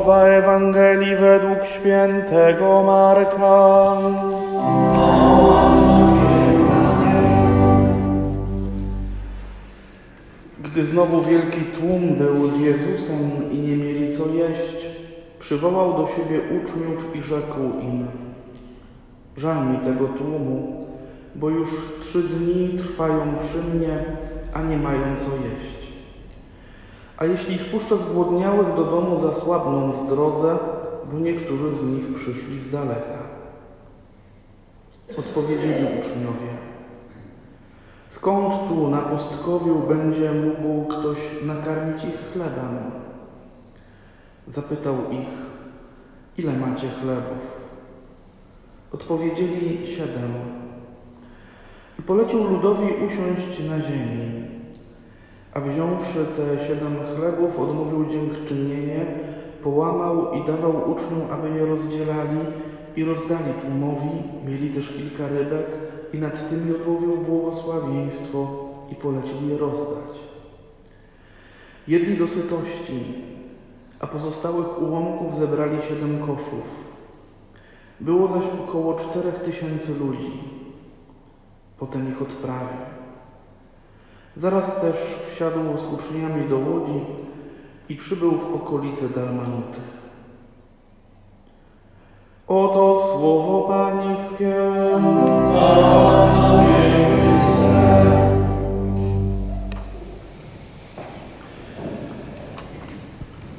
Słowa Ewangelii według świętego Marka. Gdy znowu wielki tłum był z Jezusem i nie mieli co jeść, przywołał do siebie uczniów i rzekł im: Żal mi tego tłumu, bo już trzy dni trwają przy mnie, a nie mają co jeść. A jeśli ich puszczę zgłodniałych do domu, zasłabną w drodze, bo niektórzy z nich przyszli z daleka. Odpowiedzieli uczniowie. Skąd tu na pustkowiu będzie mógł ktoś nakarmić ich chlebem? Zapytał ich, ile macie chlebów? Odpowiedzieli siedem. I polecił ludowi usiąść na ziemi. A wziąwszy te siedem chlebów, odmówił dziękczynienie, połamał i dawał uczniom, aby je rozdzielali i rozdali tłumowi. Mieli też kilka rybek i nad tymi odmówił błogosławieństwo i polecił je rozdać. Jedli do sytości, a pozostałych ułomków zebrali siedem koszów. Było zaś około czterech tysięcy ludzi. Potem ich odprawił. Zaraz też wsiadł z uczniami do łodzi i przybył w okolice Dalmanuty. Oto słowo Pańskie.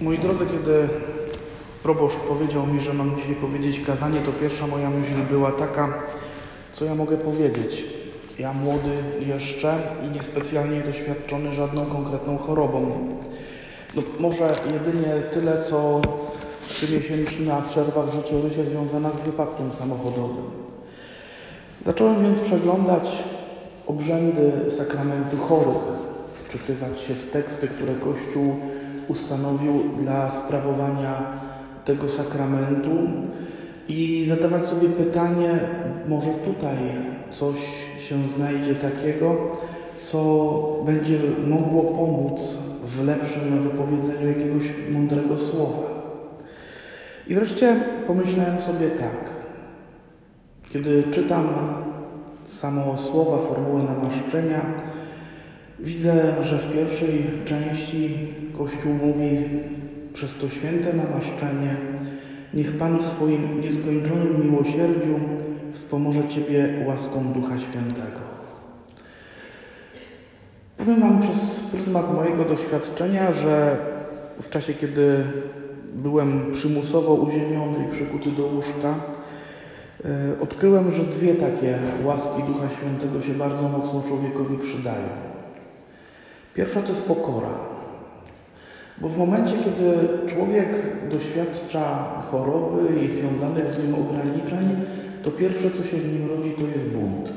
Moi drodzy, kiedy proboszcz powiedział mi, że mam dzisiaj powiedzieć kazanie, to pierwsza moja myśl była taka, co ja mogę powiedzieć. Ja młody jeszcze i niespecjalnie doświadczony żadną konkretną chorobą. No, może jedynie tyle, co trzymiesięczna przerwa w życiorysie związana z wypadkiem samochodowym. Zacząłem więc przeglądać obrzędy sakramentu chorych, wczytywać się w teksty, które Kościół ustanowił dla sprawowania tego sakramentu i zadawać sobie pytanie, może tutaj coś się znajdzie takiego, co będzie mogło pomóc w lepszym wypowiedzeniu jakiegoś mądrego słowa. I wreszcie pomyślałem sobie tak. Kiedy czytam samo słowa, formułę namaszczenia, widzę, że w pierwszej części Kościół mówi przez to święte namaszczenie niech Pan w swoim nieskończonym miłosierdziu wspomoże Ciebie łaską Ducha Świętego. Powiem Wam przez pryzmat mojego doświadczenia, że w czasie, kiedy byłem przymusowo uziemiony i przykuty do łóżka, odkryłem, że dwie takie łaski Ducha Świętego się bardzo mocno człowiekowi przydają. Pierwsza to jest pokora. Bo w momencie, kiedy człowiek doświadcza choroby i związanych z nim ograniczeń, to pierwsze, co się w nim rodzi, to jest bunt.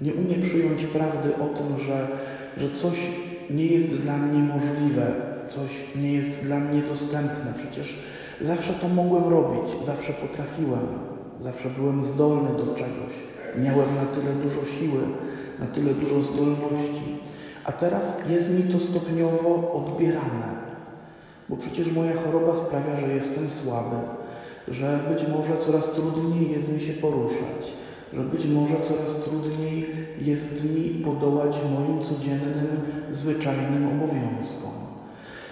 Nie umie przyjąć prawdy o tym, że, że coś nie jest dla mnie możliwe, coś nie jest dla mnie dostępne. Przecież zawsze to mogłem robić, zawsze potrafiłem, zawsze byłem zdolny do czegoś. Miałem na tyle dużo siły, na tyle dużo zdolności. A teraz jest mi to stopniowo odbierane, bo przecież moja choroba sprawia, że jestem słaby, że być może coraz trudniej jest mi się poruszać, że być może coraz trudniej jest mi podołać moim codziennym, zwyczajnym obowiązkom.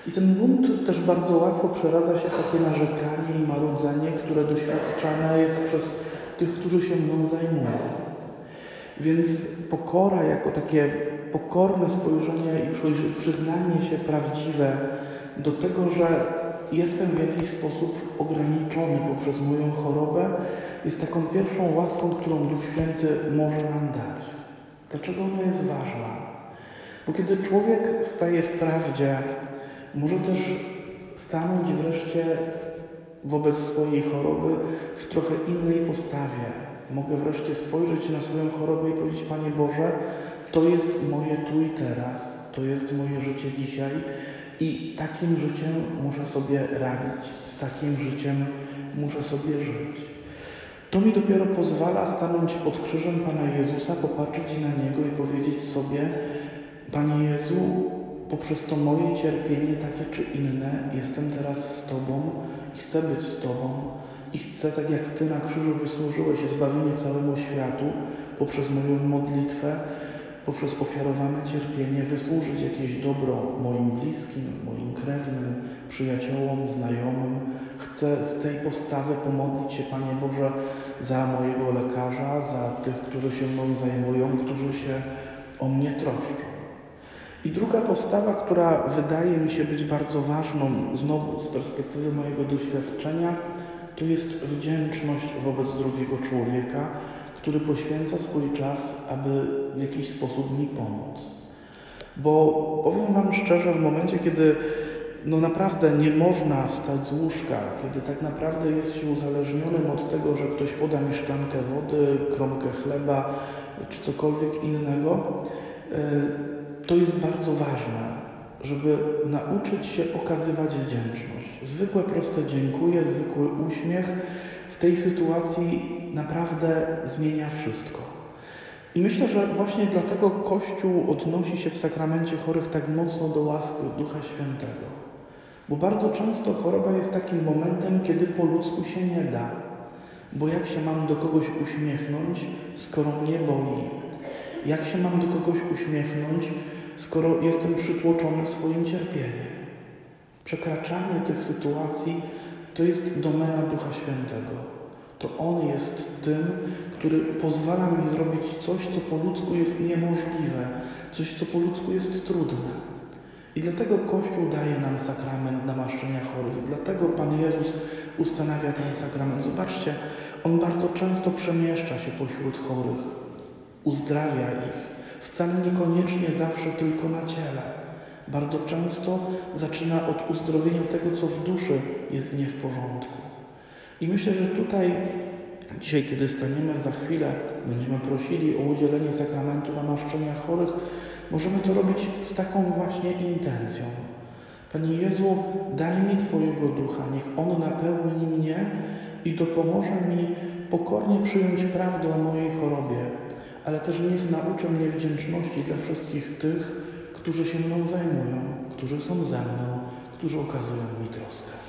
I ten bunt też bardzo łatwo przeradza się w takie narzekanie i marudzenie, które doświadczane jest przez tych, którzy się mną zajmują. Więc pokora jako takie pokorne spojrzenie i przyznanie się prawdziwe do tego, że jestem w jakiś sposób ograniczony poprzez moją chorobę, jest taką pierwszą łaską, którą Duch Święty może nam dać. Dlaczego ona jest ważna? Bo kiedy człowiek staje w prawdzie, może też stanąć wreszcie wobec swojej choroby w trochę innej postawie. Mogę wreszcie spojrzeć na swoją chorobę i powiedzieć: Panie Boże, to jest moje tu i teraz, to jest moje życie dzisiaj i takim życiem muszę sobie radzić, z takim życiem muszę sobie żyć. To mi dopiero pozwala stanąć pod krzyżem Pana Jezusa, popatrzeć na Niego i powiedzieć sobie: Panie Jezu, poprzez to moje cierpienie, takie czy inne, jestem teraz z Tobą i chcę być z Tobą i chcę, tak jak Ty na krzyżu wysłużyłeś zbawienie całemu światu poprzez moją modlitwę, poprzez ofiarowane cierpienie wysłużyć jakieś dobro moim bliskim, moim krewnym, przyjaciołom, znajomym. Chcę z tej postawy pomodlić się, Panie Boże, za mojego lekarza, za tych, którzy się mną zajmują, którzy się o mnie troszczą. I druga postawa, która wydaje mi się być bardzo ważną, znowu z perspektywy mojego doświadczenia, to jest wdzięczność wobec drugiego człowieka, który poświęca swój czas, aby w jakiś sposób mi pomóc. Bo powiem Wam szczerze, w momencie, kiedy no naprawdę nie można wstać z łóżka, kiedy tak naprawdę jest się uzależnionym od tego, że ktoś poda mi szklankę wody, kromkę chleba czy cokolwiek innego, e, to jest bardzo ważne, żeby nauczyć się okazywać wdzięczność. Zwykłe proste dziękuję, zwykły uśmiech w tej sytuacji naprawdę zmienia wszystko. I myślę, że właśnie dlatego Kościół odnosi się w sakramencie chorych tak mocno do łaski Ducha Świętego. Bo bardzo często choroba jest takim momentem, kiedy po ludzku się nie da. Bo jak się mam do kogoś uśmiechnąć, skoro mnie boli? Jak się mam do kogoś uśmiechnąć, skoro jestem przytłoczony swoim cierpieniem? Przekraczanie tych sytuacji to jest domena Ducha Świętego. To On jest tym, który pozwala mi zrobić coś, co po ludzku jest niemożliwe, coś, co po ludzku jest trudne. I dlatego Kościół daje nam sakrament namaszczenia chorych. Dlatego Pan Jezus ustanawia ten sakrament. Zobaczcie, On bardzo często przemieszcza się pośród chorych, uzdrawia ich. Wcale niekoniecznie zawsze tylko na ciele. Bardzo często zaczyna od uzdrowienia tego, co w duszy jest nie w porządku. I myślę, że tutaj dzisiaj, kiedy staniemy za chwilę, będziemy prosili o udzielenie sakramentu namaszczenia chorych, możemy to robić z taką właśnie intencją. Panie Jezu, daj mi Twojego ducha, niech On napełni mnie i dopomoże mi pokornie przyjąć prawdę o mojej chorobie, ale też niech nauczy mnie wdzięczności dla wszystkich tych, którzy się mną zajmują, którzy są ze mną, którzy okazują mi troskę.